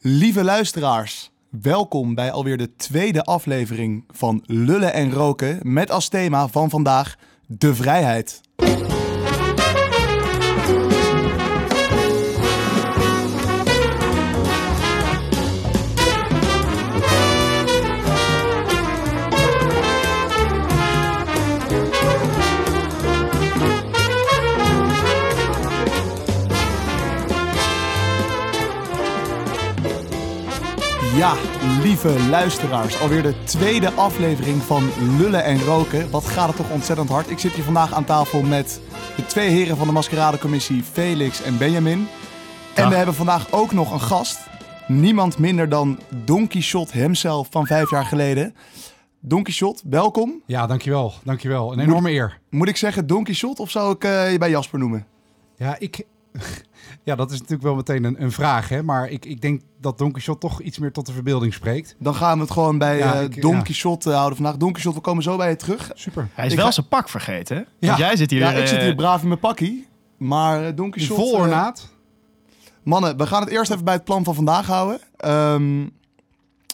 Lieve luisteraars, welkom bij alweer de tweede aflevering van Lullen en Roken met als thema van vandaag de vrijheid. Ja, lieve luisteraars, alweer de tweede aflevering van Lullen en Roken. Wat gaat het toch ontzettend hard. Ik zit hier vandaag aan tafel met de twee heren van de maskeradecommissie, Felix en Benjamin. En Dag. we hebben vandaag ook nog een gast. Niemand minder dan Don Quixote hemzelf van vijf jaar geleden. Don Quixote, welkom. Ja, dankjewel. Dankjewel. Een enorme eer. Moet ik zeggen Don Quixote of zou ik eh, je bij Jasper noemen? Ja, ik... Ja, dat is natuurlijk wel meteen een, een vraag, hè. Maar ik, ik denk dat Don Quixote toch iets meer tot de verbeelding spreekt. Dan gaan we het gewoon bij Ja, eh, ik- Don ja. Quixote houden vandaag. Don Quixote, we komen zo bij je terug. Super. Hij is Ik wel ga- zijn pak vergeten. hè? Ja. Want jij zit hier. Ja, ik zit eh, hier braaf in mijn pakkie. Maar eh, Don Quixote... Vol. Mannen, we gaan het eerst even bij het plan van vandaag houden. Ehm,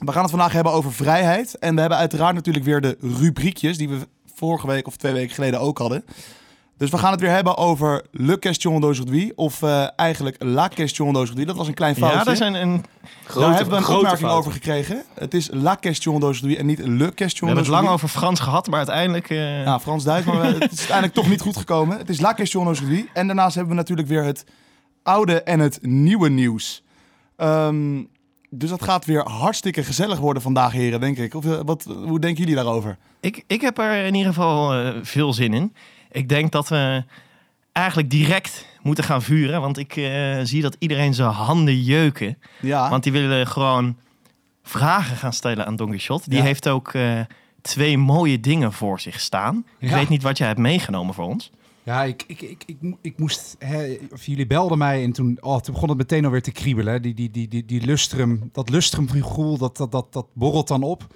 we gaan het vandaag hebben over vrijheid. En we hebben uiteraard natuurlijk weer de rubriekjes die we vorige week of twee weken geleden ook hadden. Dus we gaan het weer hebben over Le Question d'aujourd'hui. Of eh, eigenlijk La Question d'aujourd'hui. Dat was een klein foutje. ja, daar zijn een. Daar hebben we een grote opmerking over gekregen. Het is La Question d'aujourd'hui en niet Le Question We hebben het lang over Frans gehad, maar uiteindelijk. eh, Ja, Frans-Duits, maar het is uiteindelijk toch niet goed gekomen. Het is La Question d'aujourd'hui. En daarnaast hebben we natuurlijk weer het oude en het nieuwe nieuws. Ehm, dus dat gaat weer hartstikke gezellig worden vandaag, heren, denk ik. Of, eh, wat, hoe denken jullie daarover? ik, ik heb er in ieder geval eh, veel zin in. Ik denk dat we eigenlijk direct moeten gaan vuren. Want ik eh, zie dat iedereen zijn handen jeuken. Ja, Want die willen gewoon vragen gaan stellen aan Don Quixote. Die Ja. heeft ook eh, twee mooie dingen voor zich staan. Ik Ja. weet niet wat jij hebt meegenomen voor ons. Ja, ik, ik, ik, ik, mo- ik moest... Hè, of jullie belden mij en toen, oh, toen begon het meteen alweer te kriebelen. hè. Die, die, die, die, die lustrum, dat lustrumfiguur, dat, dat, dat, dat borrelt dan op.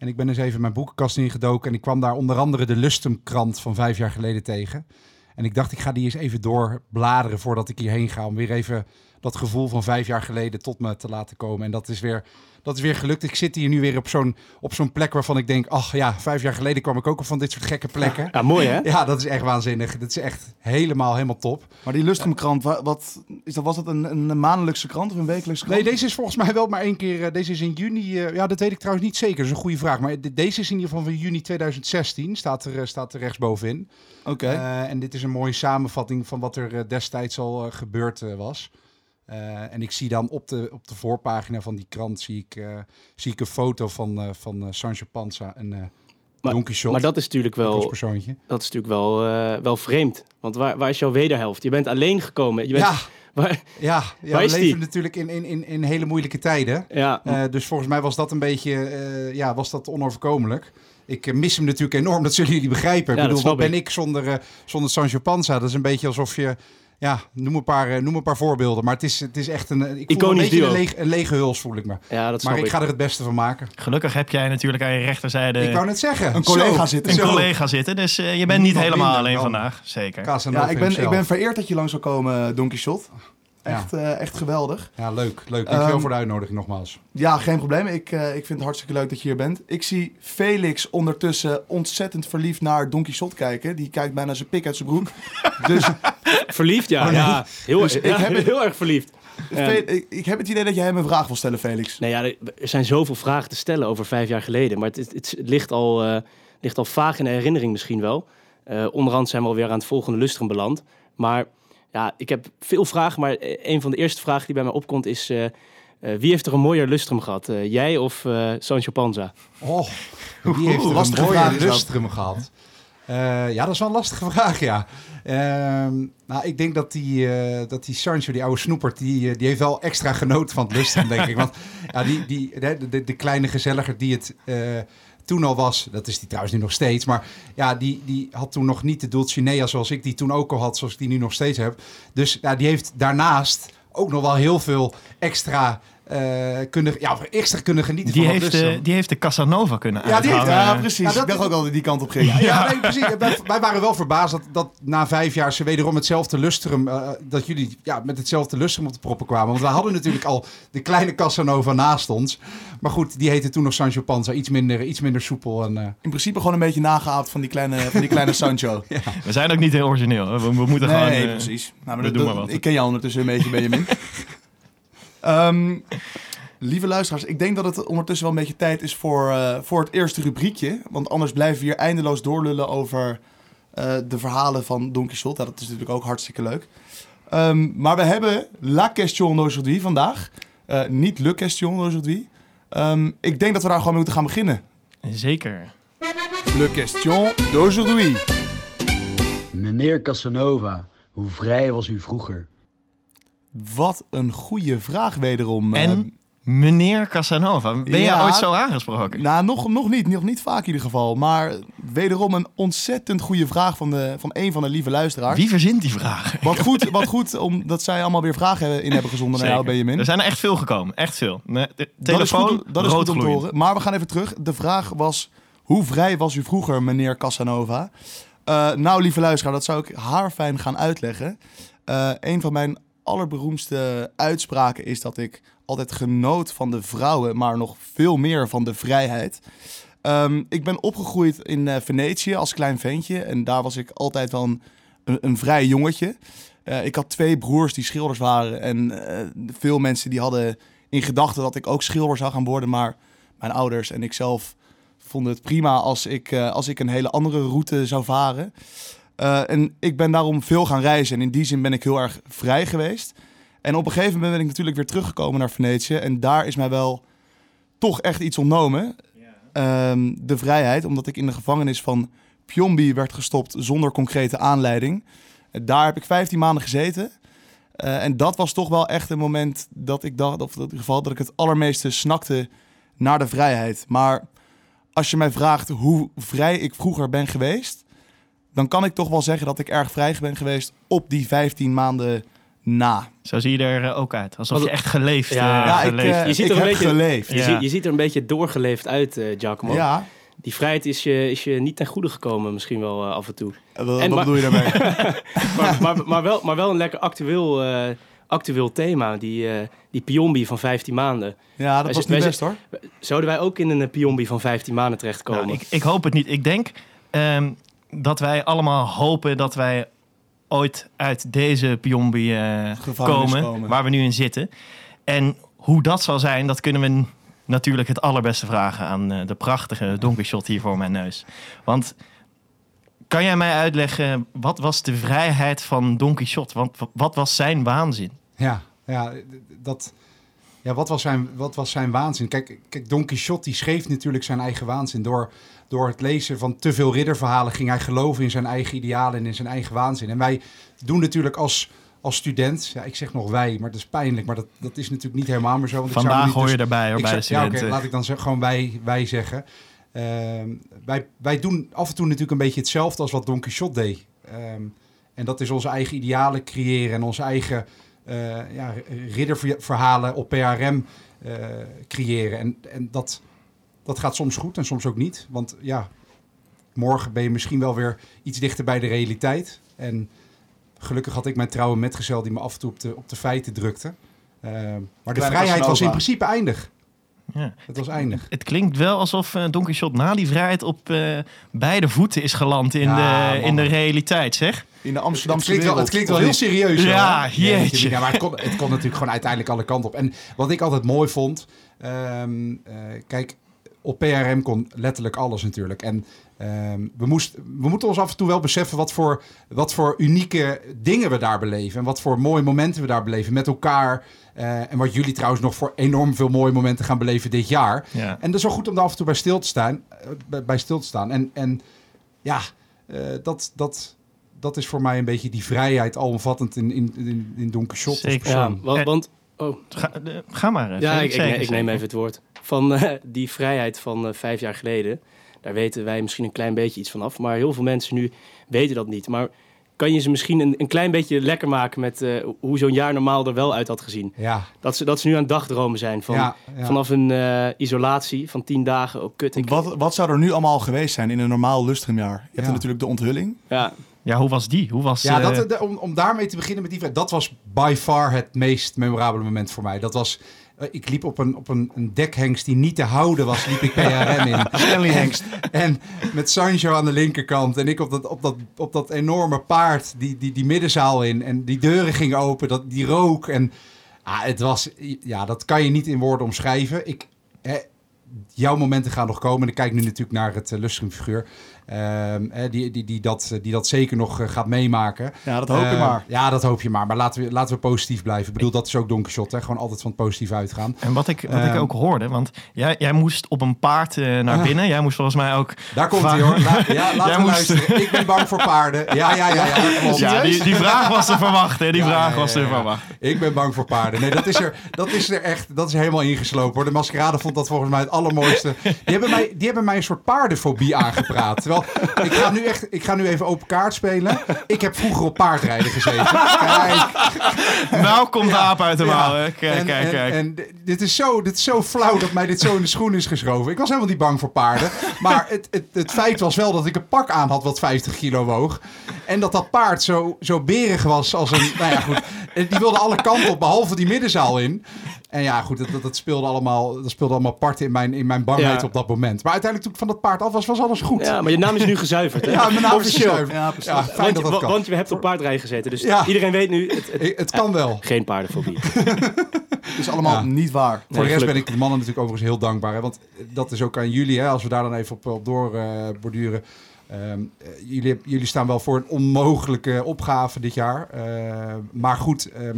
En ik ben eens even mijn boekenkast ingedoken en ik kwam daar onder andere de Lustrumkrant van vijf jaar geleden tegen. En ik dacht, ik ga die eens even doorbladeren voordat ik hierheen ga. Om weer even dat gevoel van vijf jaar geleden tot me te laten komen. En dat is weer, dat is weer gelukt. Ik zit hier nu weer op zo'n, op zo'n plek waarvan ik denk... ach ja, vijf jaar geleden kwam ik ook al van dit soort gekke plekken. Ja, mooi hè? Ja, dat is echt waanzinnig. Dat is echt helemaal, helemaal top. maar die Lustrumkrant, wa- wat, is dat, was dat een, een maandelijkse krant of een wekelijkse krant? Nee, deze is volgens mij wel maar één keer. eh, Deze is in juni. eh, ja, dat weet ik trouwens niet zeker. Dat is een goede vraag. Maar de- deze is in ieder geval van juni 2016. Staat er, eh, staat er rechtsbovenin. Oké. Eh, en dit is een mooie samenvatting van wat er destijds al gebeurd was. Eh, en ik zie dan op de, op de voorpagina van die krant zie ik, eh, zie ik een foto van, eh, van Sancho Panza en Maar- Don Quixote. Maar dat is natuurlijk wel, dat is natuurlijk wel, wel vreemd. Want waar, waar is jouw wederhelft? Je bent alleen gekomen. Je bent, Ja, waar, ja, ja Waar we die? leven natuurlijk in, in, in, in hele moeilijke tijden. ja, dus volgens mij was dat een beetje, ja, was dat onoverkomelijk. Ik mis hem natuurlijk enorm, dat zullen jullie begrijpen. Ja, ik bedoel, wat ben ik. ik zonder, zonder Sancho Panza? Dat is een beetje alsof je, ja, noem een paar, eh, noem een paar voorbeelden. Maar het is, het is echt een, ik voel een beetje een, leeg, een lege huls, voel ik me. ja, dat Maar ik ik. ga er het beste van maken. Gelukkig heb jij natuurlijk aan je rechterzijde ik wou net zeggen. een collega Zo, zitten. een zo. collega zitten. Dus eh, je bent niet helemaal minder alleen dan vandaag. Zeker. Ja, ik ben, ik ben vereerd dat je lang zou komen, Don Quixote. Echt, eh, echt geweldig. Ja, leuk, leuk. Dankjewel Ehm, voor de uitnodiging nogmaals. Ja, geen probleem. Ik, eh, ik vind het hartstikke leuk dat je hier bent. Ik zie Felix ondertussen ontzettend verliefd naar Don Quixote kijken. Die kijkt bijna zijn pik uit zijn broek. dus Verliefd, ja. Oh, nee. ja heel, Dus ik ja, heb het- heel erg verliefd. Fe- ik, ik heb het idee dat jij hem een vraag wil stellen, Felix. Nee, ja, er zijn zoveel vragen te stellen over vijf jaar geleden. Maar het, het, het ligt, al, eh, ligt al vaag in de herinnering misschien wel. Eh onderhand zijn we alweer aan het volgende lustrum beland. Maar ja, ik heb veel vragen. Maar eh, een van de eerste vragen die bij mij opkomt is... eh, eh, wie heeft er een mooier lustrum gehad? Eh, jij of eh Sancho Panza? Oh, die heeft er lastige een vraag mooie is dat. lustrum gehad. Eh, ja, dat is wel een lastige vraag, ja. Ehm, nou, ik denk dat die, eh, dat die Sancho, die oude snoepert, die, die heeft wel extra genoten van het lustrum, denk ik. Want ja, die, die, de, de, de kleine gezelliger die het eh, toen al was, dat is die trouwens nu nog steeds, maar ja, die, die had toen nog niet de Dulcinea zoals ik die toen ook al had, zoals ik die nu nog steeds heb. Dus ja, die heeft daarnaast ook nog wel heel veel extra eh, kunnen, ja, extra kunnen genieten Die van heeft, de, die heeft de Casanova kunnen Ja, die heeft- uithangen. Ja, precies. Ja, dat- ik dacht ook al dat die kant op ging. Ja, ja, nee, precies. Wij, wij waren wel verbaasd dat, dat na vijf jaar ze wederom hetzelfde lustrum, eh, dat jullie ja, met hetzelfde lustrum op de proppen kwamen. Want we hadden natuurlijk al de kleine Casanova naast ons. Maar goed, die heette toen nog Sancho Panza, iets minder, iets minder soepel. En, eh, In principe gewoon een beetje nageaapt van die kleine, van die kleine Sancho. We zijn ook niet heel origineel. hè. We, we moeten gewoon... nee, eh, precies. Nou, we dat- doen dat- maar wat. Ik ken jou ondertussen een beetje, Benjamin. Ehm, lieve luisteraars, ik denk dat het ondertussen wel een beetje tijd is voor, eh, voor het eerste rubriekje. Want anders blijven we hier eindeloos doorlullen over eh, de verhalen van Don Quixote. Ja, dat is natuurlijk ook hartstikke leuk. Ehm, maar we hebben La Question d'aujourd'hui vandaag. Eh, niet Le Question d'aujourd'hui. Ehm, ik denk dat we daar gewoon mee moeten gaan beginnen. Zeker. Le Question d'aujourd'hui. Meneer Casanova, hoe vrij was u vroeger? Wat een goede vraag wederom. En meneer Casanova, ben je ooit zo aangesproken? Nou, nog, nog niet. Nog niet vaak in ieder geval. Maar wederom een ontzettend goede vraag van, de, van een van de lieve luisteraars. Wie verzint die vragen? Wat goed, wat goed omdat zij allemaal weer vragen in hebben gezonden naar jou. Benjamin. Er zijn er echt veel gekomen. Echt veel. Ne- de dat is telefoon, goed, dat is goed om te horen. Maar we gaan even terug. De vraag was, hoe vrij was u vroeger, meneer Casanova? Eh, nou, lieve luisteraar, dat zou ik haarfijn gaan uitleggen. Eh, een van mijn allerberoemdste uitspraken is dat ik altijd genoot van de vrouwen, maar nog veel meer van de vrijheid. Ehm, ik ben opgegroeid in eh, Venetië als klein ventje en daar was ik altijd wel een, een, vrij jongetje. Eh, ik had twee broers die schilders waren en eh, veel mensen die hadden in gedachten dat ik ook schilder zou gaan worden, maar mijn ouders en ik zelf vonden het prima als ik, als ik een hele andere route zou varen. Eh, en ik ben daarom veel gaan reizen en in die zin ben ik heel erg vrij geweest. En op een gegeven moment ben ik natuurlijk weer teruggekomen naar Venetië en daar is mij wel toch echt iets ontnomen. Ehm, de vrijheid, omdat ik in de gevangenis van Piombi werd gestopt zonder concrete aanleiding. Eh, Daar heb ik 15 maanden gezeten. Eh, en dat was toch wel echt een moment dat ik dacht, of in ieder geval dat ik het allermeeste snakte naar de vrijheid. Maar als je mij vraagt hoe vrij ik vroeger ben geweest, dan kan ik toch wel zeggen dat ik erg vrij ben geweest op die 15 maanden na. Zo zie je er eh, ook uit. Alsof Wat- je echt geleefd, Ja, eh, ik, eh, Je ziet ik er een heb beetje- geleefd. Je, Ja. ziet, je ziet er een beetje doorgeleefd uit, eh Giacomo. Ja, Die vrijheid is je, is je niet ten goede gekomen misschien wel af en toe. Wat, En wat maar- bedoel je daarmee? Maar, maar, maar, wel, maar wel een lekker actueel, eh, actueel thema. Die, eh, die Piombi van 15 maanden. Ja, dat was niet wij best hoor. Zouden wij ook in een Piombi van 15 maanden terechtkomen? Nou, ik, ik hoop het niet. Ik denk ehm, dat wij allemaal hopen dat wij ooit uit deze Piombi eh, komen, komen. waar we nu in zitten. En hoe dat zal zijn, dat kunnen we natuurlijk het allerbeste vragen aan eh, de prachtige Don Quixote hier voor mijn neus. Want kan jij mij uitleggen, wat was de vrijheid van Don Quixote? Want wat was zijn waanzin? Ja, ja, dat, ja wat, was zijn, wat was zijn waanzin? Kijk, kijk, Don Quixote die schreef natuurlijk zijn eigen waanzin. Door, door het lezen van te veel ridderverhalen ging hij geloven in zijn eigen idealen en in zijn eigen waanzin. En wij doen natuurlijk als, als student, ja, ik zeg nog wij, maar dat is pijnlijk, maar dat, dat is natuurlijk niet helemaal meer zo. Want ik zou Vandaag hoor dus- je erbij hoor, ik bij de zeg- ja, oké, studenten. laat ik dan zeg, gewoon wij, wij zeggen. Ehm, wij, wij doen af en toe natuurlijk een beetje hetzelfde als wat Don Quixote deed. Ehm, en dat is onze eigen idealen creëren en onze eigen ja, ridderverhalen op PRM eh, creëren. En, en dat, dat gaat soms goed en soms ook niet. Want ja, morgen ben je misschien wel weer iets dichter bij de realiteit. En gelukkig had ik mijn trouwe metgezel die me af en toe op de, op de feiten drukte. Ehm, maar de vrijheid was in principe eindig. Ja. Het was eindig. Het klinkt wel alsof eh, Don Quixote na die vrijheid op eh, beide voeten is geland in, Ja, de, man. in de realiteit, zeg. In de Het Amsterdamse klinkt, wel, wereld. het klinkt wel heel serieus. Ja, hoor. jeetje. Ja, maar het kon, het kon natuurlijk gewoon uiteindelijk alle kanten op. En wat ik altijd mooi vond... ehm, eh, kijk, op PRM kon letterlijk alles natuurlijk. En ehm, we, moest, we moeten ons af en toe wel beseffen... Wat voor, wat voor unieke dingen we daar beleven. En wat voor mooie momenten we daar beleven met elkaar. Eh, en wat jullie trouwens nog voor enorm veel mooie momenten gaan beleven dit jaar. Ja. En dat is wel goed om daar af en toe bij stil te staan. eh, bij, bij stil te staan. En, en ja, eh, dat, dat, dat is voor mij een beetje die vrijheid alomvattend in, in, in, in Don Quixote. als Zeker. persoon. Ja, want... Oh, Ga, ga maar. ja, ik, ik, Zeker, ik neem even het woord. Van eh, die vrijheid van vijf jaar geleden. Daar weten wij misschien een klein beetje iets van af. Maar heel veel mensen nu weten dat niet. Maar kan je ze misschien een, een klein beetje lekker maken met eh, hoe zo'n jaar normaal er wel uit had gezien. Ja, Dat ze, dat ze nu aan dagdromen zijn van, ja, ja. vanaf een eh, isolatie van tien dagen. Oh, kut. Ik, Wat, wat zou er nu allemaal geweest zijn in een normaal lustrumjaar? Je hebt natuurlijk de onthulling. ja, Ja, hoe was die? Hoe was... Ja, eh, dat, de- om, om daarmee te beginnen met die vraag. Dat was by far het meest memorabele moment voor mij. Dat was... eh, ik liep op een, op een, een dekhengst die niet te houden was, liep ik PRM in. Stanley Hengst. En met Sancho aan de linkerkant en ik op dat, op dat, op dat enorme paard die, die, die middenzaal in. En die deuren gingen open, dat, die rook. En ah, het was, ja, dat kan je niet in woorden omschrijven. Ik, hè, jouw momenten gaan nog komen. En ik kijk nu natuurlijk naar het uh, Lustrum-figuur. Ehm, hè, die, die, die, dat, die dat zeker nog eh, gaat meemaken. Ja, dat hoop je Eh, maar. Ja, dat hoop je maar. Maar laten we, laten we positief blijven. Ik bedoel, dat is ook Don Quixote. Hè? Gewoon altijd van het positief uitgaan. En wat ik, wat Ehm. ik ook hoorde, want jij, jij moest op een paard eh, naar Ah. binnen. Jij moest volgens mij ook... Daar komt hij hoor. La- ja, laten Jij we moest- luisteren. Ik ben bang voor paarden. Ja, ja, ja. ja. Ja, die, die vraag was te verwachten. Die Ja, vraag was te ja, ja. verwachten. Ik ben bang voor paarden. Nee, dat is er, dat is er echt, dat is helemaal ingeslopen hoor. De maskerade vond dat volgens mij het allermooiste. Die hebben mij, die hebben mij een soort paardenfobie aangepraat. Terwijl, ik ga nu echt, ik ga nu even open kaart spelen. Ik heb vroeger op paardrijden gezeten. Kijk, Nou komt de aap uit de mouw. Kijk, en, kijk, en, kijk. en dit, is zo, dit is zo flauw dat mij dit zo in de schoen is geschoven. Ik was helemaal niet bang voor paarden. Maar het, het, het feit was wel dat ik een pak aan had wat 50 kilo woog. En dat dat paard zo, zo berig was als een... Nou ja, goed. Die wilde alle kanten op, behalve die middenzaal in. En ja, goed, dat, dat, dat speelde allemaal, dat speelde allemaal part in mijn, in mijn bangheid Ja. op dat moment. Maar uiteindelijk toen ik van dat paard af was, was alles goed. ja, maar je naam is nu gezuiverd. Hè? Ja, mijn naam is gezuiverd. Ja, precies. Ja, fijn Want, dat dat kan. want je hebt op paardrijden gezeten. Dus Ja. iedereen weet nu, het, het- kan wel. geen paardenfobie. Het is allemaal Ja. niet waar. Voor de rest ben ik de mannen natuurlijk overigens heel dankbaar. Hè? Want dat is ook aan jullie, hè? als we daar dan even op, op door eh, borduren. Ehm, eh, jullie, jullie staan wel voor een onmogelijke opgave dit jaar. Eh, maar goed, ehm,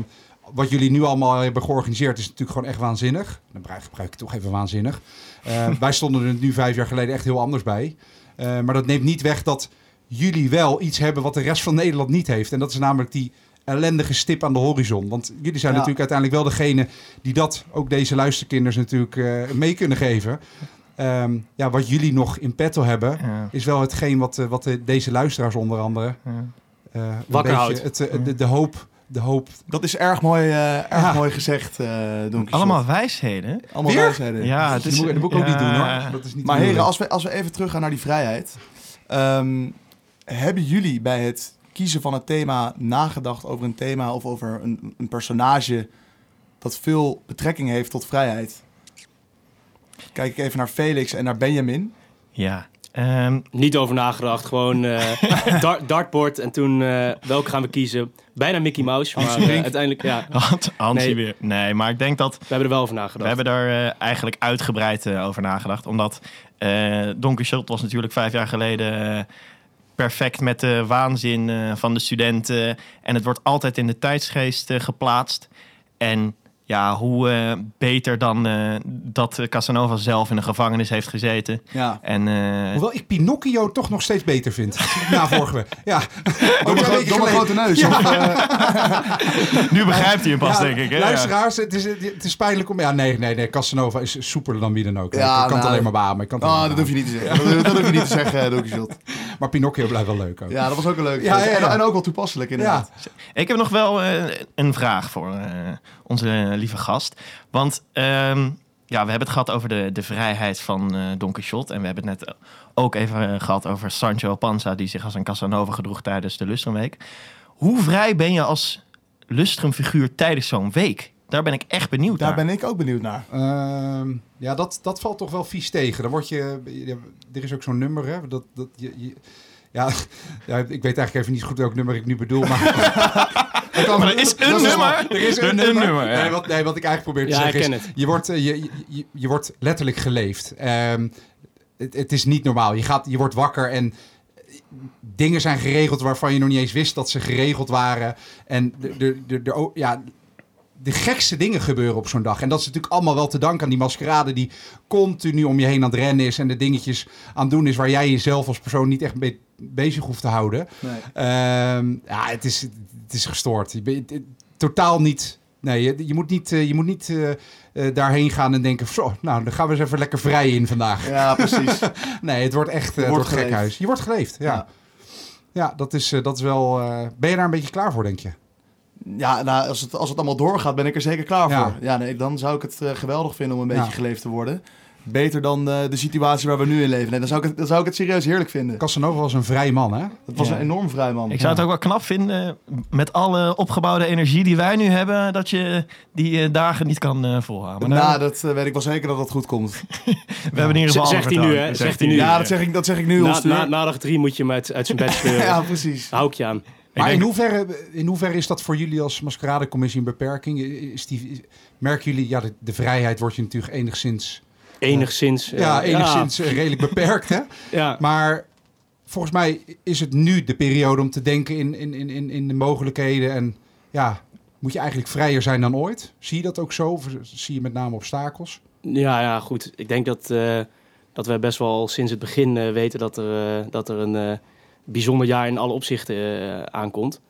wat jullie nu allemaal hebben georganiseerd is natuurlijk gewoon echt waanzinnig. Dan gebruik, ik toch even waanzinnig. Eh, wij stonden er nu vijf jaar geleden echt heel anders bij. Eh, maar dat neemt niet weg dat jullie wel iets hebben wat de rest van Nederland niet heeft. En dat is namelijk die ellendige stip aan de horizon. Want jullie zijn Ja. natuurlijk uiteindelijk wel degene die dat, ook deze luisterkinders natuurlijk, eh, mee kunnen geven. Ehm, ja, wat jullie nog in petto hebben, Ja, is wel hetgeen wat, wat de- deze luisteraars onder andere... ja. eh, Wakker beetje houdt. Het, de, de hoop... De hoop. Dat is erg mooi, eh, erg Ja. mooi gezegd, eh Quixote. Allemaal wijsheden. Allemaal Weer? wijsheden. Ja, het dat is... moet, dat moet ik ook ja, niet doen hoor. Dat is niet Maar de heren, als we, als we even teruggaan naar die vrijheid. ehm, hebben jullie bij het kiezen van het thema nagedacht over een thema of over een, een personage dat veel betrekking heeft tot vrijheid? Kijk ik even naar Felix en naar Benjamin. Ja. Ehm, Niet over nagedacht, gewoon eh dart, dartboard en toen eh, welke gaan we kiezen. Bijna Mickey Mouse, maar eh, uiteindelijk, ja, Hans Hansie Nee. weer. Nee, maar ik denk dat we hebben er wel over we nagedacht. hebben daar eigenlijk uitgebreid over nagedacht. Omdat eh Don Quixote was natuurlijk vijf jaar geleden perfect met de waanzin van de studenten. En het wordt altijd in de tijdsgeest geplaatst. En ja, hoe eh, beter dan eh, dat eh, Casanova zelf in de gevangenis heeft gezeten. Ja. En eh, Hoewel ik Pinocchio toch nog steeds beter vind. Na vorige week. Ja. Door mijn, grote neus. Ja. Of, nu begrijpt hij hem pas, Ja, denk ik. Hè? Luisteraars, het is, het is pijnlijk om... Ja, nee, nee, nee. Casanova is soepeler dan wie dan ook. Ja, ik kan het nou, alleen maar beamen. Ik kan het alleen oh, maar dat hoef je niet te zeggen. Dat, dat hoef je niet te zeggen, Don Quixote. beamen. Maar Pinocchio blijft wel leuk ook. Ja, dat was ook een leuke. Ja, ja, ja. En, en ook wel toepasselijk inderdaad. Ik heb nog wel eh, een vraag voor eh, onze lieve gast. Want ehm, ja, we hebben het gehad over de, de vrijheid van eh Don Quixote. En we hebben het net ook even eh, gehad over Sancho Panza... die zich als een Casanova gedroeg tijdens de Lustrumweek. Hoe vrij ben je als Lustrumfiguur tijdens zo'n week? Daar ben ik echt benieuwd Daar naar. ben ik ook benieuwd naar. Ehm, ja, dat, dat valt toch wel vies tegen. Dan word je, er is ook zo'n nummer, hè? Dat, dat je, je- ja, ja, ik weet eigenlijk even niet goed welk nummer ik nu bedoel, maar Maar er is een dat nummer. er is een, Een nummer. nummer, ja. nee, wat, nee, wat ik eigenlijk probeer te Ja, ik zeggen ken is, het. je wordt, eh, je, je, je wordt letterlijk geleefd. Ehm, het, het is niet normaal. Je, gaat, je wordt wakker en dingen zijn geregeld waarvan je nog niet eens wist dat ze geregeld waren. En de, de, de, de, oh, ja, de gekste dingen gebeuren op zo'n dag. En dat is natuurlijk allemaal wel te danken aan die maskerade die continu om je heen aan het rennen is en de dingetjes aan het doen is waar jij jezelf als persoon niet echt mee bezig hoeft te houden. Nee. Ehm, ja, het is, het is gestoord. Je bent- het- totaal niet. Nee, je, je moet niet, eh, je moet niet eh, eh, daarheen gaan en denken: zo, nou, dan gaan we eens even lekker vrij in vandaag. Ja, precies. Nee, het wordt echt eh, het wordt geleefd. gekhuis. Je wordt geleefd, ja. Ja. Ja, dat is, eh, dat is wel... eh, ben je daar een beetje klaar voor, denk je? Ja, nou, als het, als het allemaal doorgaat, ben ik er zeker klaar Ja. voor. Ja, nee, dan zou ik het eh, geweldig vinden om een Ja. beetje geleefd te worden. Beter dan eh, de situatie waar we nu in leven. Nee, dan zou ik het, dan zou ik het serieus heerlijk vinden. Casanova was een vrij man, hè? Het was Ja. een enorm vrij man. Ik zou het ook wel knap vinden, met alle opgebouwde energie die wij nu hebben, dat je die eh, dagen niet kan eh, volhouden. Maar Nou, nou, dat weet ik wel zeker dat dat goed komt. we hebben in ieder geval Zegt hij nu, hè? Zegt hij nu. Ja, dat zeg ik, dat zeg ik nu Na, na, na dag drie moet je hem uit, uit zijn bed ja, precies. Hou ik je aan. Maar denk- in, hoeverre, in hoeverre is dat voor jullie als maskeradecommissie een beperking? Is die, merken jullie, ja, de, de vrijheid wordt je natuurlijk enigszins, Enigszins. eh, ja, enigszins eh, redelijk beperkt, hè? Ja. Maar volgens mij is het nu de periode om te denken in, in, in, in- de mogelijkheden. En ja, moet je eigenlijk vrijer zijn dan ooit? Zie je dat ook zo? Of zie je met name obstakels? Ja, ja, goed. Ik denk dat, eh, dat wij best wel sinds het begin eh, weten dat er, eh, dat er een eh, bijzonder jaar in alle opzichten eh, aankomt.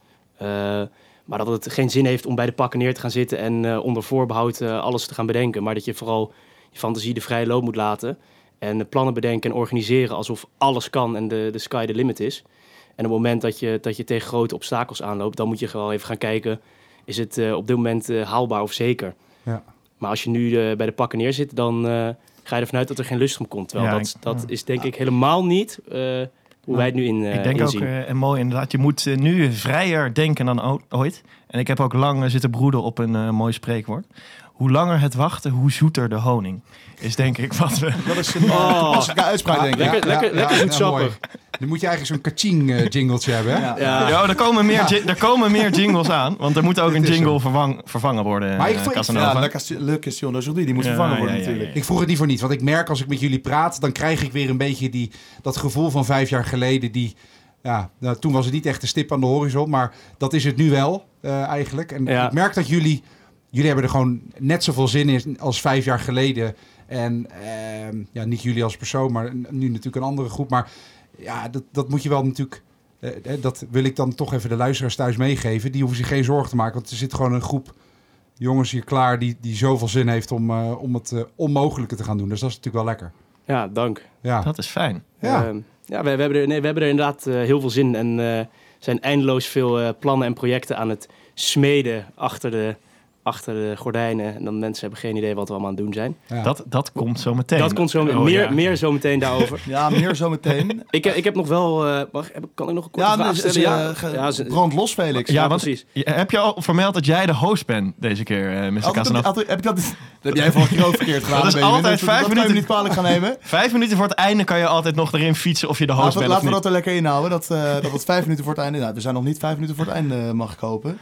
Eh, maar dat het geen zin heeft om bij de pakken neer te gaan zitten en eh, onder voorbehoud eh, alles te gaan bedenken. Maar dat je vooral je fantasie de vrije loop moet laten. En plannen bedenken en organiseren alsof alles kan en de, de sky the limit is. En op het moment dat je, dat je tegen grote obstakels aanloopt, dan moet je gewoon even gaan kijken... is het op dit moment haalbaar of zeker? Ja. Maar als je nu bij de pakken neerzit, dan ga je ervan uit dat er geen lustrum komt. Terwijl Ja, dat, dat ja. is denk ik helemaal niet hoe wij het nu in, eh ik denk ook, eh, en mooi inderdaad, je moet eh, nu vrijer denken dan ooit. En ik heb ook lang eh, zitten broeden op een eh, mooi spreekwoord. Hoe langer het wachten, hoe zoeter de honing. Is denk ik wat we... Dat is een oh. uitspraak, denk ik. lekker- lekker- lekker zoetsappig. mooi. Dan moet je eigenlijk zo'n kaching eh, jingletje hebben, hè? Ja. ja. Ja, er komen, meer er komen meer jingles aan. Want er moet ook een is jingle vervang, vervangen worden. Maar ik eh, vond-. Ja, Le- Le Question d'aujourd'hui, die moet Ja, vervangen worden ja, ja, ja. natuurlijk. Ik vroeg het niet voor niets, want ik merk als ik met jullie praat, dan krijg ik weer een beetje die, dat gevoel van vijf jaar geleden. Die, ja, nou, toen was het niet echt een stip aan de horizon, maar dat is het nu wel eh, eigenlijk. En Ja. ik merk dat jullie, jullie hebben er gewoon net zoveel zin in als vijf jaar geleden. En ehm, ja, niet jullie als persoon, maar nu natuurlijk een andere groep. Maar ja, dat, dat moet je wel natuurlijk. eh, eh, dat wil ik dan toch even de luisteraars thuis meegeven. Die hoeven zich geen zorgen te maken, want er zit gewoon een groep jongens hier klaar die, die zoveel zin heeft om, eh, om het onmogelijke te gaan doen. Dus dat is natuurlijk wel lekker. ja, dank. Ja, Dat is fijn. ja. Ehm, ja, we, we, hebben er, nee, we hebben er inderdaad heel veel zin in. En eh zijn eindeloos veel eh, plannen en projecten aan het smeden achter de, achter de gordijnen. En dan mensen hebben geen idee wat we allemaal aan het doen zijn. ja. Dat, dat komt zo meteen. Dat komt zo Oh, meer, ja. meer zo meteen daarover. Ja, meer zo meteen. ik, heb- ik heb nog wel... eh, mag, heb, kan ik nog een korte Ja, vraag dus, stellen? ja, ja, ge- ja, ze- brand los, Felix. Ja, ja, want- precies. Heb je al vermeld dat jij de host bent deze keer, eh Mr. Casanova? heb ik dat, dat heb jij vorige keer ook verkeerd gedaan. Dat is altijd dat, vijf dat kan je me minuten. niet kwalijk gaan nemen. Vijf minuten voor het einde kan je altijd nog erin fietsen of je de host Laten, we- bent laten we dat er lekker inhouden. Dat, eh dat het vijf minuten voor het einde... Nou, we zijn nog niet vijf minuten voor het einde, eh, mag ik hopen.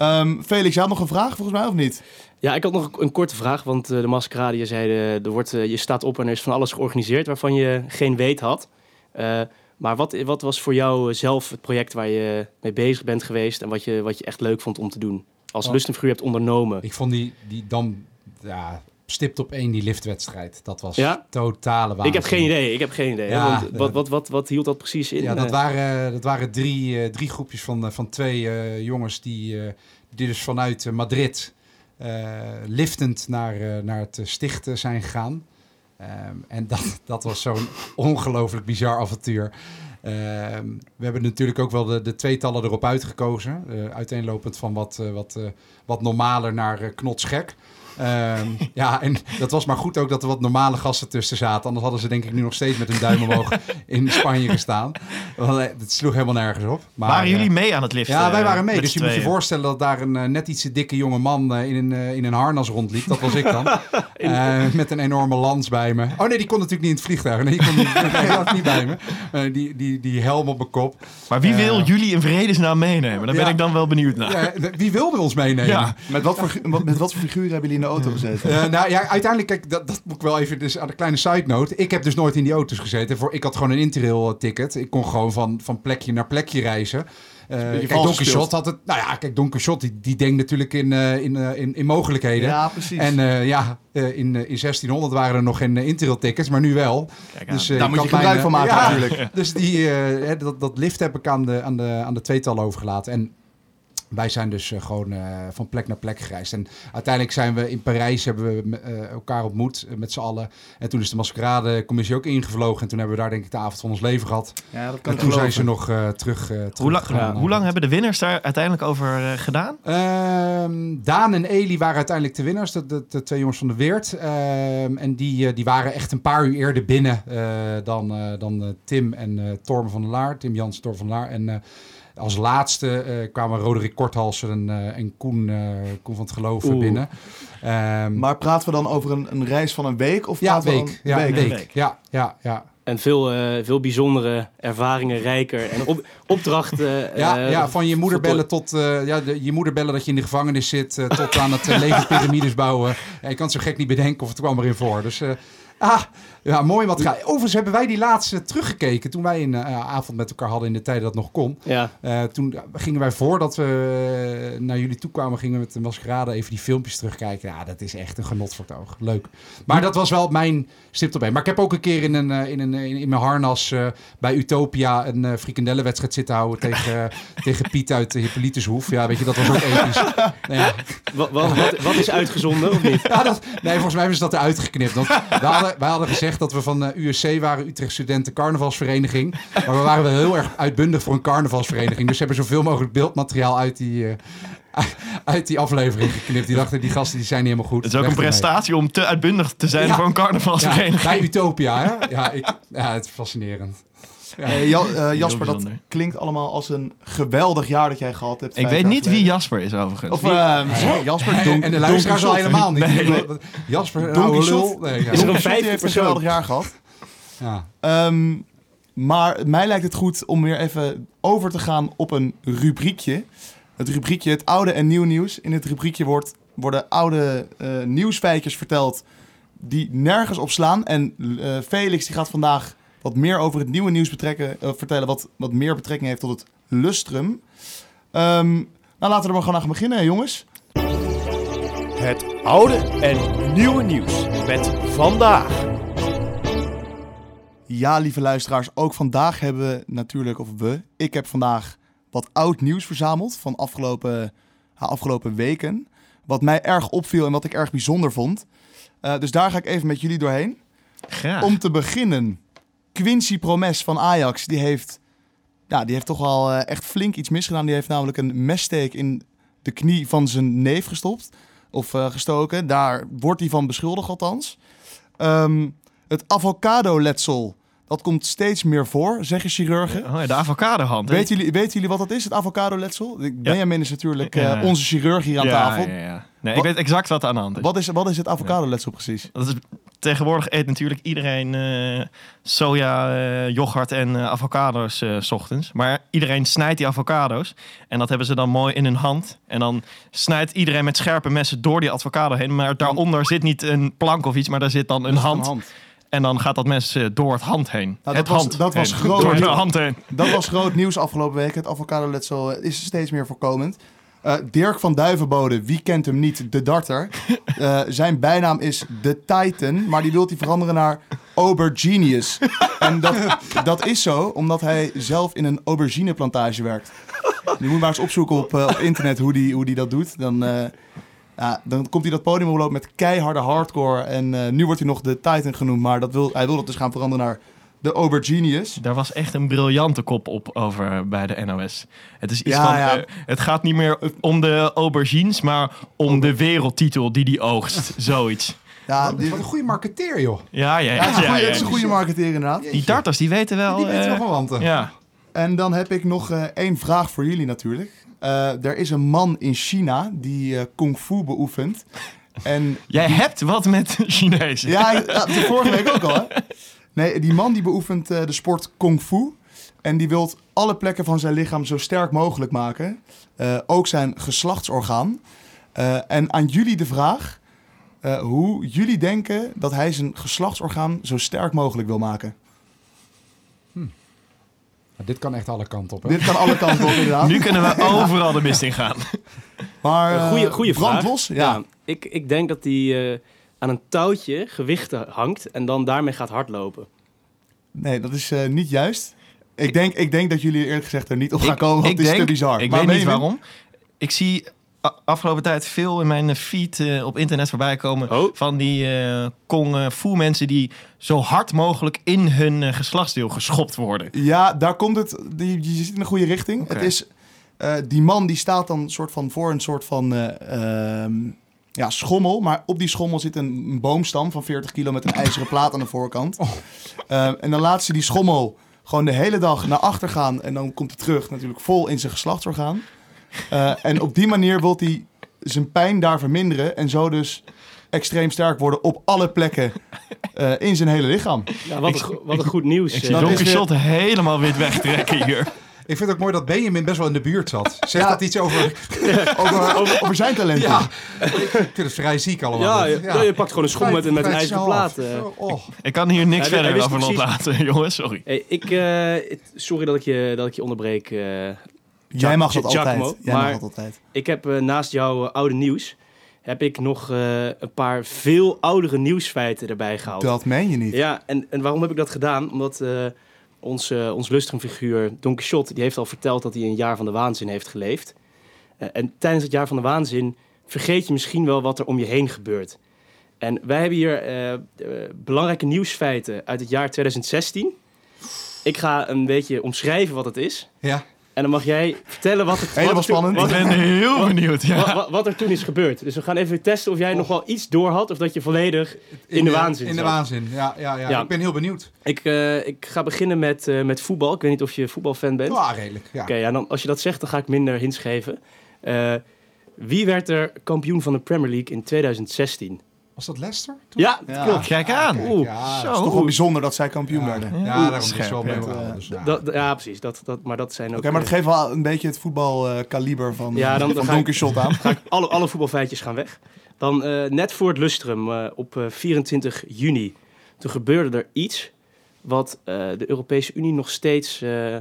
Ehm, Felix, jij had nog een vraag volgens mij, of niet? Ja, ik had nog een korte vraag, want eh, de maskerade, je zei, eh, er wordt, eh, je staat op en er is van alles georganiseerd waarvan je geen weet had. Eh, maar wat, wat was voor jou zelf het project waar je mee bezig bent geweest en wat je, wat je echt leuk vond om te doen? Als Oh. lust en figuur hebt ondernomen. Ik vond die, die dan ja, stipt op één die liftwedstrijd. Dat was Ja? totale waanzin. Ik heb geen idee, ik heb geen idee. Ja, want wat, wat, wat, wat hield dat precies in? Ja, dat Eh, waren, dat waren drie, eh, drie groepjes van, eh, van twee jongens die, die dus vanuit Madrid liftend naar, naar het sticht eh, zijn gegaan. Ehm, en dat, dat was zo'n ongelooflijk bizar avontuur. Ehm, we hebben natuurlijk ook wel de, de tweetallen erop uitgekozen. uiteenlopend van wat, wat, wat normaler naar knotsgek. Ehm, ja, en dat was maar goed ook dat er wat normale gasten tussen zaten. Anders hadden ze denk ik nu nog steeds met hun duim omhoog in Spanje gestaan. Want, eh, Het sloeg helemaal nergens op. Maar, Waren eh, jullie mee aan het liften? ja, wij eh, waren mee. met Dus je moet je voorstellen dat daar een eh, net iets te dikke jonge man eh, in, een, eh, in een harnas rondliep. Dat was ik dan. Eh, met een enorme lans bij me. Oh nee, die kon natuurlijk niet in het vliegtuig. Nee, die, kon niet, niet bij me. Eh, die, die, die helm op mijn kop. Maar wie wil Eh, jullie in vredesnaam meenemen? Daar ben ja. ik dan wel benieuwd naar. Ja, wie wilde ons meenemen? Ja. Met wat voor, met, met wat voor figuren hebben jullie in de auto gezeten? Eh, nou ja, uiteindelijk, kijk, dat, dat moet ik wel even dus aan de kleine side note. Ik heb dus nooit in die auto's gezeten. Voor, ik had gewoon een Interrail ticket. Ik kon gewoon van, van plekje naar plekje reizen. Eh, beetje kijk, Don. Quixote had het. Nou ja, kijk, Don Quixote die, die denkt natuurlijk in, eh, in, in, in mogelijkheden. Ja, precies. En eh, ja, eh, in, in 1600 waren er nog geen uh, Interrail tickets, maar nu wel. Kijk. Dus, eh, Daar moet je gebruik mijn, van maken ja, natuurlijk. Dus die, eh, hè, dat, dat lift heb ik aan de, aan de, aan de tweetal overgelaten. En Wij zijn dus eh, gewoon eh, van plek naar plek gereisd. En uiteindelijk zijn we in Parijs, hebben we eh, elkaar ontmoet met z'n allen. En toen is de maskerade-commissie ook ingevlogen. En toen hebben we daar denk ik de avond van ons leven gehad. Ja, dat En toen zijn ze nog terug, terug Hoe, lang- hoe lang hebben de winnaars daar uiteindelijk over gedaan? Ehm, Daan en Eli waren uiteindelijk de winnaars, de, de, de twee jongens van de Weert. Ehm, en die, die waren echt een paar uur eerder binnen dan, dan Tim en Torben van der Laar. Tim Jans, Torben van der Laar. En als laatste eh, kwamen Roderick Korthalsen en, eh, en Koen, eh, Koen van het Geloof Oeh. binnen. Ehm, Maar praten we dan over een, een reis van een week? Of ja, praten we week. dan- Ja, week. week. Week. Ja, ja, ja. En veel, eh, veel bijzondere ervaringen, rijker en op, opdrachten. Ja, eh, ja, van je moeder bellen tot eh, ja, de, je moeder bellen dat je in de gevangenis zit, eh, tot aan het uh, leven piramides bouwen. Ja, je kan het zo gek niet bedenken of het kwam erin voor. Dus eh, ah, ja, mooi materiaal. Overigens hebben wij die laatste teruggekeken toen wij een eh, avond met elkaar hadden in de tijd dat nog kon. Ja, Eh, toen gingen wij voordat we eh, naar jullie toe kwamen, gingen we met de maskerade even die filmpjes terugkijken. Ja, dat is echt een genot voor het oog. Leuk. Maar dat was wel mijn stip erbij. Maar ik heb ook een keer in, een, in, een, in, in mijn harnas bij Utopia een frikandellenwedstrijd zitten houden tegen, tegen Piet uit de Hippolytushoef. Ja, weet je, dat was ook episch. nou ja, wat, wat, wat, wat is uitgezonden of niet? ja, dat, nee, volgens mij hebben ze dat eruit geknipt. Want wij, hadden, wij hadden gezegd dat we van eh, USC waren, Utrecht Studenten Carnavalsvereniging. Maar we waren wel heel erg uitbundig voor een carnavalsvereniging. Dus ze hebben zoveel mogelijk beeldmateriaal uit die, eh, uit die aflevering geknipt. Die dachten, die gasten die zijn niet helemaal goed. Het is ook een prestatie om te uitbundig te zijn Ja. voor een Ja, carnavalsvereniging. bij Utopia, hè? Ja, ik, ja, het is fascinerend. Ja. Eh, Ja, eh, Jasper, dat klinkt allemaal als een geweldig jaar dat jij gehad hebt. Ik weet niet wie. Jasper is overigens. Of eh, misschien Jasper, Don, en de luisteraars al helemaal niet. Nee, nee. Jasper, Don lul. Nee, ja. Is er een vijfde heeft een geweldig jaar gehad. Ja. Ehm, maar mij lijkt het goed om weer even over te gaan op een rubriekje. Het rubriekje Het Oude en Nieuw Nieuws. In het rubriekje wordt, worden oude eh, nieuwsfeitjes verteld die nergens op slaan. En eh, Felix die gaat vandaag wat meer over het nieuwe nieuws betrekken, eh, vertellen... Wat, wat meer betrekking heeft tot het lustrum. Ehm, nou, laten we er maar gewoon aan gaan beginnen, hè, jongens. Het oude en nieuwe nieuws met vandaag. Ja, lieve luisteraars, ook vandaag hebben we natuurlijk, of we, ik heb vandaag wat oud nieuws verzameld van afgelopen, afgelopen weken. Wat mij erg opviel en wat ik erg bijzonder vond. Eh, dus daar ga ik even met jullie doorheen. Graag. Om te beginnen, Quincy Promes van Ajax, die heeft, ja, die heeft toch wel eh, echt flink iets misgedaan. Die heeft namelijk een messteek in de knie van zijn neef gestopt, of eh, gestoken. Daar wordt hij van beschuldigd althans. Ehm, het avocado-letsel, dat komt steeds meer voor, zeggen chirurgen. Oh, ja, de avocado-hand. Weten jullie, weten jullie wat dat is, het avocado-letsel? Benjamin is natuurlijk Ja. onze chirurg hier aan ja, tafel. Ja, ja. Nee, Wat- ik weet exact wat aan de hand is. Wat, is wat is het avocado-letsel precies? Dat is, tegenwoordig eet natuurlijk iedereen eh, soja, eh, yoghurt en eh, avocado's eh, s ochtends. Maar iedereen snijdt die avocado's. En dat hebben ze dan mooi in hun hand. En dan snijdt iedereen met scherpe messen door die avocado heen. Maar daaronder zit niet een plank of iets, maar daar zit dan een hand. En dan gaat dat mes door het hand heen. Nou, het dat was- hand dat was heen. groot. Door de hand heen. Dat was groot nieuws afgelopen week. Het avocado-letsel is steeds meer voorkomend. Eh, Dirk van Duivenbode, wie kent hem niet? De darter. Eh, zijn bijnaam is The Titan, maar die wil hij veranderen naar Aubergenius. En dat, dat is zo, omdat hij zelf in een aubergineplantage werkt. Je moet maar eens opzoeken op, eh, op internet hoe die, hoe die dat doet. Dan, ja, dan komt hij dat podium oplopen met keiharde hardcore. En nu wordt hij nog de Titan genoemd, maar dat wil, hij wil dat dus gaan veranderen naar de Aubergenius. Daar was echt een briljante kop op over bij de NOS. Het is iets Ja, van, ja. eh, het gaat niet meer om de aubergines, maar om de wereldtitel die die oogst. Zoiets. Ja, Wat, wat een goede marketeer, joh. Ja, ja, Ja, ja. het is een ja, goede- ja. het is een goede marketeer inderdaad. Die darters, die weten wel. Die weten eh, wel van wanten. ja. En dan heb ik nog eh, één vraag voor jullie natuurlijk. Eh, er is een man in China die eh kung fu beoefent. En Jij hebt wat met Chinezen. ja, ja, de vorige week ook al hè. Nee, die man die beoefent eh, de sport kung fu. En die wil alle plekken van zijn lichaam zo sterk mogelijk maken. Eh, ook zijn geslachtsorgaan. Eh, en aan jullie de vraag... eh, hoe jullie denken dat hij zijn geslachtsorgaan zo sterk mogelijk wil maken. Maar dit kan echt alle kanten op, hè? Dit kan alle kanten op inderdaad. Nu kunnen we overal de mist in gaan. Maar goede, goede vraag. brandlos? Ja. ik, ik denk dat hij eh, aan een touwtje gewichten hangt en dan daarmee gaat hardlopen. Nee, dat is eh, niet juist. Ik denk, ik denk dat jullie eerlijk gezegd er niet op gaan Ik- komen, want ik het is te bizar. Ik Maar weet niet waarom. ik zie afgelopen tijd veel in mijn feed eh, op internet voorbij komen... Oh. van die eh kong eh, fu mensen die zo hard mogelijk in hun geslachtsdeel geschopt worden. Ja, daar komt het. Die, je zit in de goede richting. Het is eh, die man die staat dan soort van voor een soort van eh, ehm, ja, schommel. Maar op die schommel zit een, een boomstam van 40 kilo met een ijzeren plaat aan de voorkant. Eh, en dan laat ze die schommel gewoon de hele dag naar achter gaan. En dan komt hij terug natuurlijk vol in zijn geslachtsorgaan. Eh, en op die manier wil hij zijn pijn daar verminderen. En zo dus extreem sterk worden op alle plekken eh, in zijn hele lichaam. Ja, wat, een, go- wat een goed nieuws. Ik zie Don Quixote helemaal wit wegtrekken hier. Ik vind het ook mooi dat Benjamin best wel in de buurt zat. Zegt Ja. dat iets over... Over, over, over zijn talenten. Ja, ik vind het vrij ziek allemaal. ja, je, ja, je pakt gewoon een schoen met, een- met een ijzeren plaat. eh. Oh. Ik kan hier niks verder over precies- loslaten, jongens. Sorry. Hey, ik, eh, sorry dat ik je, dat ik je onderbreek. eh. Jij mag dat Giacomo, altijd. Jij mag dat altijd. ik heb eh, naast jouw oude nieuws... heb ik nog eh, een paar veel oudere nieuwsfeiten erbij gehaald. Dat meen je niet. Ja, en, en waarom heb ik dat gedaan? Omdat eh, ons, eh, ons Don Quixote... die heeft al verteld dat hij een jaar van de waanzin heeft geleefd. Eh, en tijdens het jaar van de waanzin... vergeet je misschien wel wat er om je heen gebeurt. En wij hebben hier eh, belangrijke nieuwsfeiten uit het jaar 2016. Ik ga een beetje omschrijven wat het is. Ja. En dan mag jij vertellen wat, het, Helemaal wat, er, toen- spannend. Ik ben heel benieuwd. Ja. wat, wat- wat er toen is gebeurd. Dus we gaan even testen of jij nog wel iets door had... of dat je volledig in, de waanzin In de zat. waanzin, ja, ja, ja, Ja. Ik ben heel benieuwd. Ik, eh, ik ga beginnen met, eh, met voetbal. Ik weet niet of je voetbalfan bent. Ja, redelijk. Ja. Oké, ja, dan, als je dat zegt, dan ga ik minder hints geven. Eh, wie werd er kampioen van de Premier League in 2016? Was dat Leicester? toen? Ja, Ja. klopt. Kijk aan. Kijk, Oeh, ja, zo. Het is toch wel bijzonder dat zij kampioen werden. Oké, Ja, daarom is scherp, wel mee ja. dus, ja. Dat, ja, precies. Dat, dat, maar dat zijn ook... maar dat geeft wel een beetje het voetbalkaliber van, Ja, dan- van aan. ga ik alle, alle voetbalfeitjes gaan weg. Dan eh, net voor het lustrum eh, op eh, 24 juni. Toen gebeurde er iets wat eh, de Europese Unie nog steeds eh,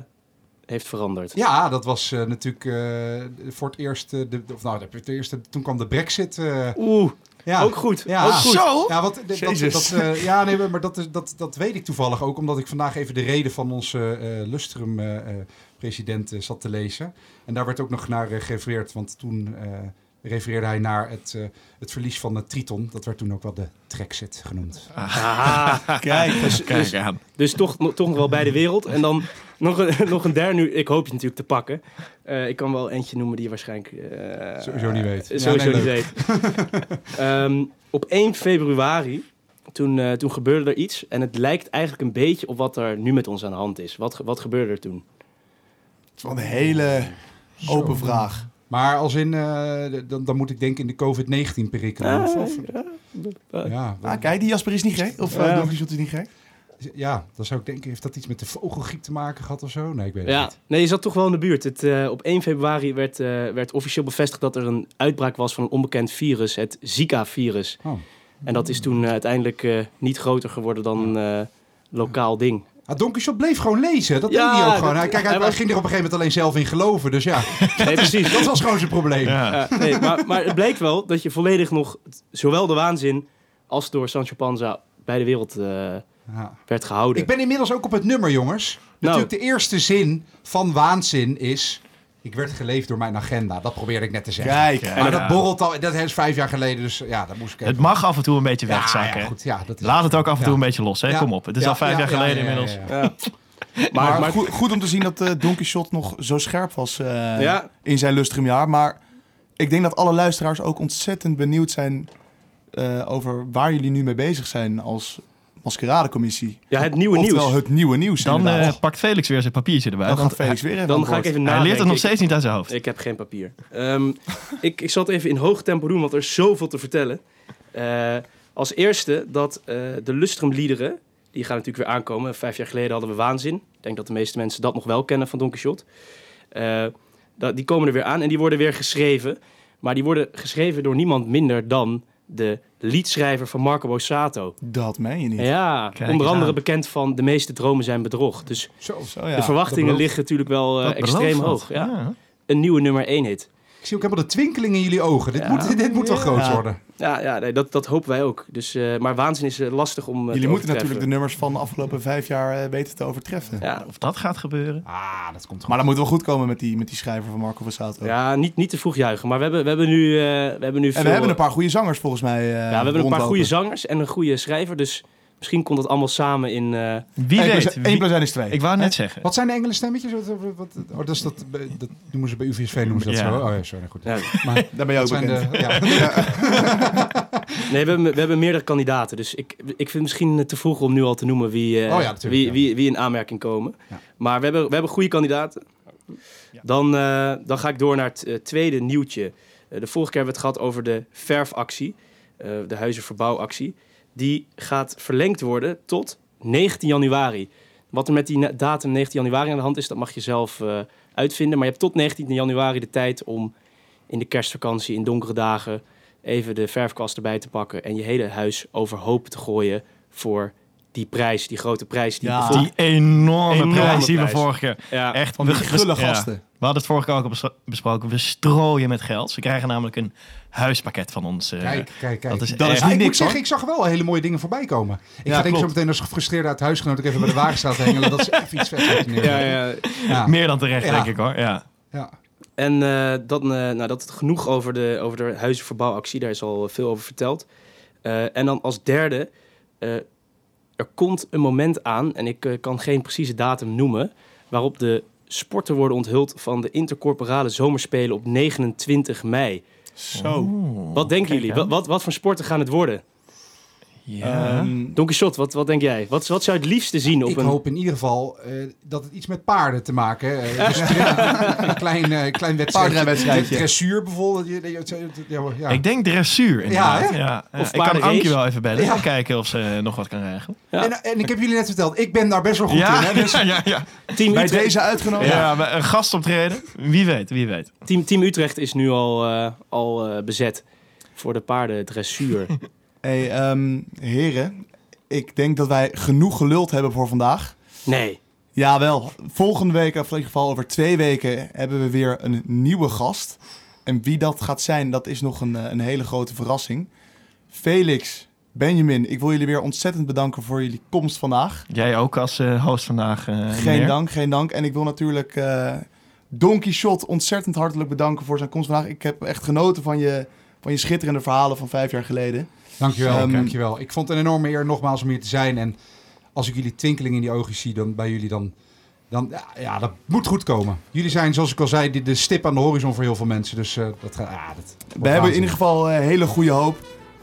heeft veranderd. Ja, dat was eh, natuurlijk eh, voor het eerst, eh, de, of nou, de, de eerste, toen kwam de brexit. eh, Oeh, ja. ook goed. Ja. Ook goed. Zo. Ja, wat, dat, dat, eh, ja nee, maar dat, is, dat, dat weet ik toevallig ook, omdat ik vandaag even de reden van onze eh Lustrum-president eh, zat te lezen. En daar werd ook nog naar gerefereerd, want toen eh, refereerde hij naar het, eh, het verlies van de Triton. Dat werd toen ook wel de Trexit genoemd. Aha. Kijk, Dus, Kijk dus, aan. dus toch, nog- toch nog wel bij de wereld. En dan nog een, nog een derde. Nu, ik hoop je natuurlijk te pakken. Eh, ik kan wel eentje noemen die je waarschijnlijk... eh, Sowieso niet weet. Sowieso Ja, nee, niet weet. Ehm, op 1 februari, toen, eh, toen gebeurde er iets. En het lijkt eigenlijk een beetje op wat er nu met ons aan de hand is. Wat, wat gebeurde er toen? het is wel een hele open vraag. Maar als in, eh, dan, dan moet ik denken in de COVID-19-perikelen. of, of, Ah, ja, Ah, kijk, die Jasper is niet gek. Of eh, Ja. Don Quixote is niet gek. ja, dan zou ik denken, heeft dat iets met de vogelgriep te maken gehad of zo? Nee, ik weet het Ja, niet. nee, je zat toch wel in de buurt. Het, eh, op 1 februari werd, eh, werd officieel bevestigd dat er een uitbraak was van een onbekend virus, het Zika-virus. Oh. En dat is toen uiteindelijk eh, niet groter geworden dan een lokaal ding. Ah, Don Quixote bleef gewoon lezen. Dat Ja, deed hij ook gewoon. dat- Hij, kijk, hij, hij was- ging er op een gegeven moment alleen zelf in geloven. Dus ja, Nee, precies. dat was gewoon zijn probleem. Ja. Ja, nee, maar, maar het bleek wel dat je volledig nog zowel de waanzin als door Sancho Panza bij de wereld eh, Ja. werd gehouden. Ik ben inmiddels ook op het nummer, jongens. Natuurlijk, de eerste zin van waanzin is... Ik werd geleefd door mijn agenda. Dat probeerde ik net te zeggen. Kijk. Ja. Maar dat borrelt al... Dat is vijf jaar geleden, dus ja, dat moest ik even... Het mag af en toe een beetje wegzakken. ja, goed, ja, dat is... Laat het ook af en toe Ja. een beetje los. Hè? Ja. Kom op. Het is Ja, al vijf ja, jaar ja, geleden ja, ja, inmiddels. ja, ja. Ja. Maar, Maar, maar, goed, goed om te zien dat eh Don Quixote nog zo scherp was eh, Ja. in zijn lustrumjaar. Maar ik denk dat alle luisteraars ook ontzettend benieuwd zijn eh, over waar jullie nu mee bezig zijn als maskeradecommissie. ja, het nieuwe Oftewel nieuws. het nieuwe nieuws. Dan inderdaad. eh, pakt Felix weer zijn papiertje erbij. dan want gaat Felix weer even Dan aan ga ik boord. even hij nadenken. leert het nog Ik- steeds niet uit zijn hoofd. Ik heb geen papier. Ehm, ik, ik zal het even in hoog tempo doen, want er is zoveel te vertellen. Eh, als eerste dat eh, de Lustrum-liederen, die gaan natuurlijk weer aankomen. Vijf jaar geleden hadden we Waanzin. Ik denk dat de meeste mensen dat nog wel kennen van Don Quixote. Eh, dat, die komen er weer aan en die worden weer geschreven. Maar die worden geschreven door niemand minder dan de liedschrijver van Marco Borsato. Dat meen je niet. Ja, Kijk onder andere aan. bekend van De meeste dromen zijn bedrog. Dus Zo. Zo, ja. de verwachtingen liggen natuurlijk wel eh, extreem hoog. Ja. Een nieuwe nummer 1 hit. Ik zie ook helemaal de twinkeling in jullie ogen. Dit, Ja. moet, dit moet wel groot Ja. worden. Ja, ja nee, dat, dat hopen wij ook. Dus, eh, maar waanzin is eh, lastig om. eh, Jullie te moeten natuurlijk de nummers van de afgelopen vijf jaar eh, weten te overtreffen. Ja, Of dat gaat gebeuren. Ah, dat komt goed. Maar dat moet wel goed komen met die, met die schrijver van Marco Versato. ja niet, niet te vroeg juichen. Maar we hebben, we hebben nu. eh, we hebben nu En veel, we hebben een paar goede zangers volgens mij. eh, ja, we hebben een paar goede zangers en een goede schrijver. Dus misschien komt het allemaal samen in. eh, Wie 1 plus, weet. 1 Wie- plus 1 is 2. ik wou net zeggen. Wat zijn de Engelse stemmetjes? Wat, wat, wat- oh, dat, is dat, dat noemen ze bij UVSV noemen ze dat Ja. zo. Oh ja, sorry. Goed. ja. Maar Daar ben je ook dat bekend. de... Ja. Nee, we hebben, we hebben meerdere kandidaten. Dus ik, ik vind het misschien te vroeg om nu al te noemen wie, eh, Oh ja, natuurlijk, wie, ja. wie, wie in aanmerking komen. Ja. Maar we hebben, we hebben goede kandidaten. Dan, eh, dan ga ik door naar het eh, tweede nieuwtje. Eh, de vorige keer hebben we het gehad over de verfactie, eh, de huizenverbouwactie. Die gaat verlengd worden tot 19 januari. Wat er met die datum 19 januari aan de hand is, dat mag je zelf eh, uitvinden. Maar je hebt tot 19 januari de tijd om in de kerstvakantie, in donkere dagen, even de verfkwast erbij te pakken en je hele huis overhoop te gooien voor die prijs, die grote prijs. Die Ja. bijvoorbeeld- Die enorme, Enorme prijs die we vorige keer... ja, Echt, Van die we- gulle ja. gasten. We hadden het vorige keer ook besproken. We strooien met geld. Ze krijgen namelijk een huispakket van ons. eh, Kijk, kijk, kijk. Dat is Dat is niet ik moet zeggen, ik zag wel hele mooie dingen voorbij komen. Ik Ja, ga denk ik zo meteen als gefrustreerd uit huisgenoot even bij de wagenstraat hengelen. Dat is even iets vet. ja, ja. Ja. Meer dan terecht, Ja. denk ik hoor. Ja. Ja. En eh, dan, eh, nou, dat is genoeg over de, over de huizenverbouwactie. Daar is al veel over verteld. Eh, en dan als derde, eh, er komt een moment aan, en ik eh, kan geen precieze datum noemen, waarop de sporten worden onthuld van de intercorporale zomerspelen op 29 mei. Zo. Oeh, Wat denken kijk jullie? Wat, wat, wat voor sporten gaan het worden? Ja. Ehm, Don Quixote, wat, wat denk jij? Wat, wat zou je het liefste zien op Ik een... hoop in ieder geval eh, dat het iets met paarden te maken heeft. Dus een klein, eh klein wedstrijdje. Paardrijwedstrijdje. Dressuur bijvoorbeeld. Ja, ja. Ik denk dressuur inderdaad. Ja, ja. Of Ik kan. Ankie wel even bellen. Ja. en kijken of ze nog wat kan regelen. Ja. En, en ik heb jullie net verteld, ik ben daar best wel goed Ja, in. Hè? Dus ja, ja, ja. Team, bij Utrecht, deze uitgenodigd. ja. een gastoptreden. Wie weet, wie weet. team, team Utrecht is nu al, eh, al eh, bezet voor de paardendressuur. Hey, ehm, heren, ik denk dat wij genoeg geluld hebben voor vandaag. nee. Jawel, volgende week, of in ieder geval over twee weken, hebben we weer een nieuwe gast. En wie dat gaat zijn, dat is nog een, eh, een hele grote verrassing. Felix, Benjamin, ik wil jullie weer ontzettend bedanken voor jullie komst vandaag. Jij ook als eh, host vandaag. eh, Geen meneer. dank, geen dank. En ik wil natuurlijk eh Don Quixote ontzettend hartelijk bedanken voor zijn komst vandaag. Ik heb echt genoten van je, van je schitterende verhalen van vijf jaar geleden. Dankjewel, Ehm, dankjewel. Ik vond het een enorme eer nogmaals om hier te zijn. En als ik jullie twinkeling in die ogen zie dan bij jullie, dan, dan ja, ja, dat moet goed komen. Jullie zijn, zoals ik al zei, de, de stip aan de horizon voor heel veel mensen. Dus eh, dat gaat. Ja, dat We hebben in ieder geval eh, hele goede hoop.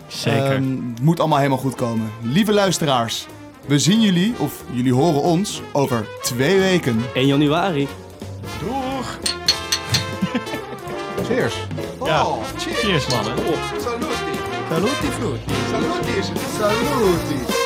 Zeker. Ehm, het moet allemaal helemaal goed komen. Lieve luisteraars, we zien jullie, of jullie horen ons, over twee weken. 1 januari. Doeg. Cheers. Ja. Oh, cheers. Cheers mannen. Saluti. Saluti frutti. Saluti. Saluti!